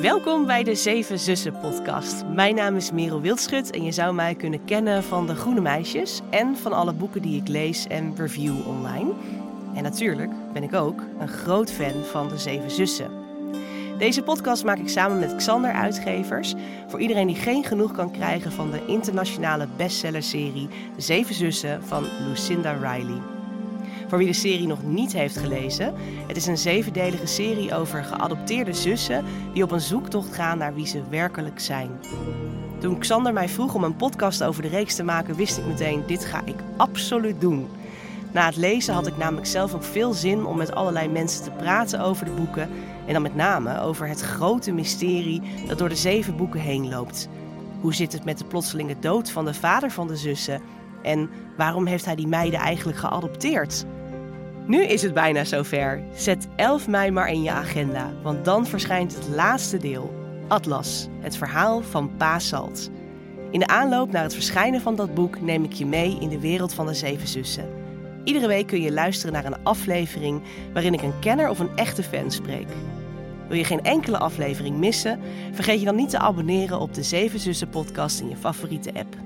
Welkom bij de Zeven Zussen podcast. Mijn naam is Merel Wildschut en je zou mij kunnen kennen van de Groene Meisjes en van alle boeken die ik lees en review online. En natuurlijk ben ik ook een groot fan van de Zeven Zussen. Deze podcast maak ik samen met Xander Uitgevers voor iedereen die geen genoeg kan krijgen van de internationale bestsellerserie Zeven Zussen van Lucinda Riley. Voor wie de serie nog niet heeft gelezen, het is een zevendelige serie over geadopteerde zussen die op een zoektocht gaan naar wie ze werkelijk zijn. Toen Xander mij vroeg om een podcast over de reeks te maken, wist ik meteen: dit ga ik absoluut doen. Na het lezen had ik namelijk zelf ook veel zin om met allerlei mensen te praten over de boeken. En dan met name over het grote mysterie dat door de zeven boeken heen loopt. Hoe zit het met de plotselinge dood van de vader van de zussen? En waarom heeft hij die meiden eigenlijk geadopteerd? Nu is het bijna zover. Zet 11 mei maar in je agenda, want dan verschijnt het laatste deel. Atlas, het verhaal van Pa Salt. In de aanloop naar het verschijnen van dat boek neem ik je mee in de wereld van de zeven zussen. Iedere week kun je luisteren naar een aflevering waarin ik een kenner of een echte fan spreek. Wil je geen enkele aflevering missen? Vergeet je dan niet te abonneren op de Zeven Zussen podcast in je favoriete app.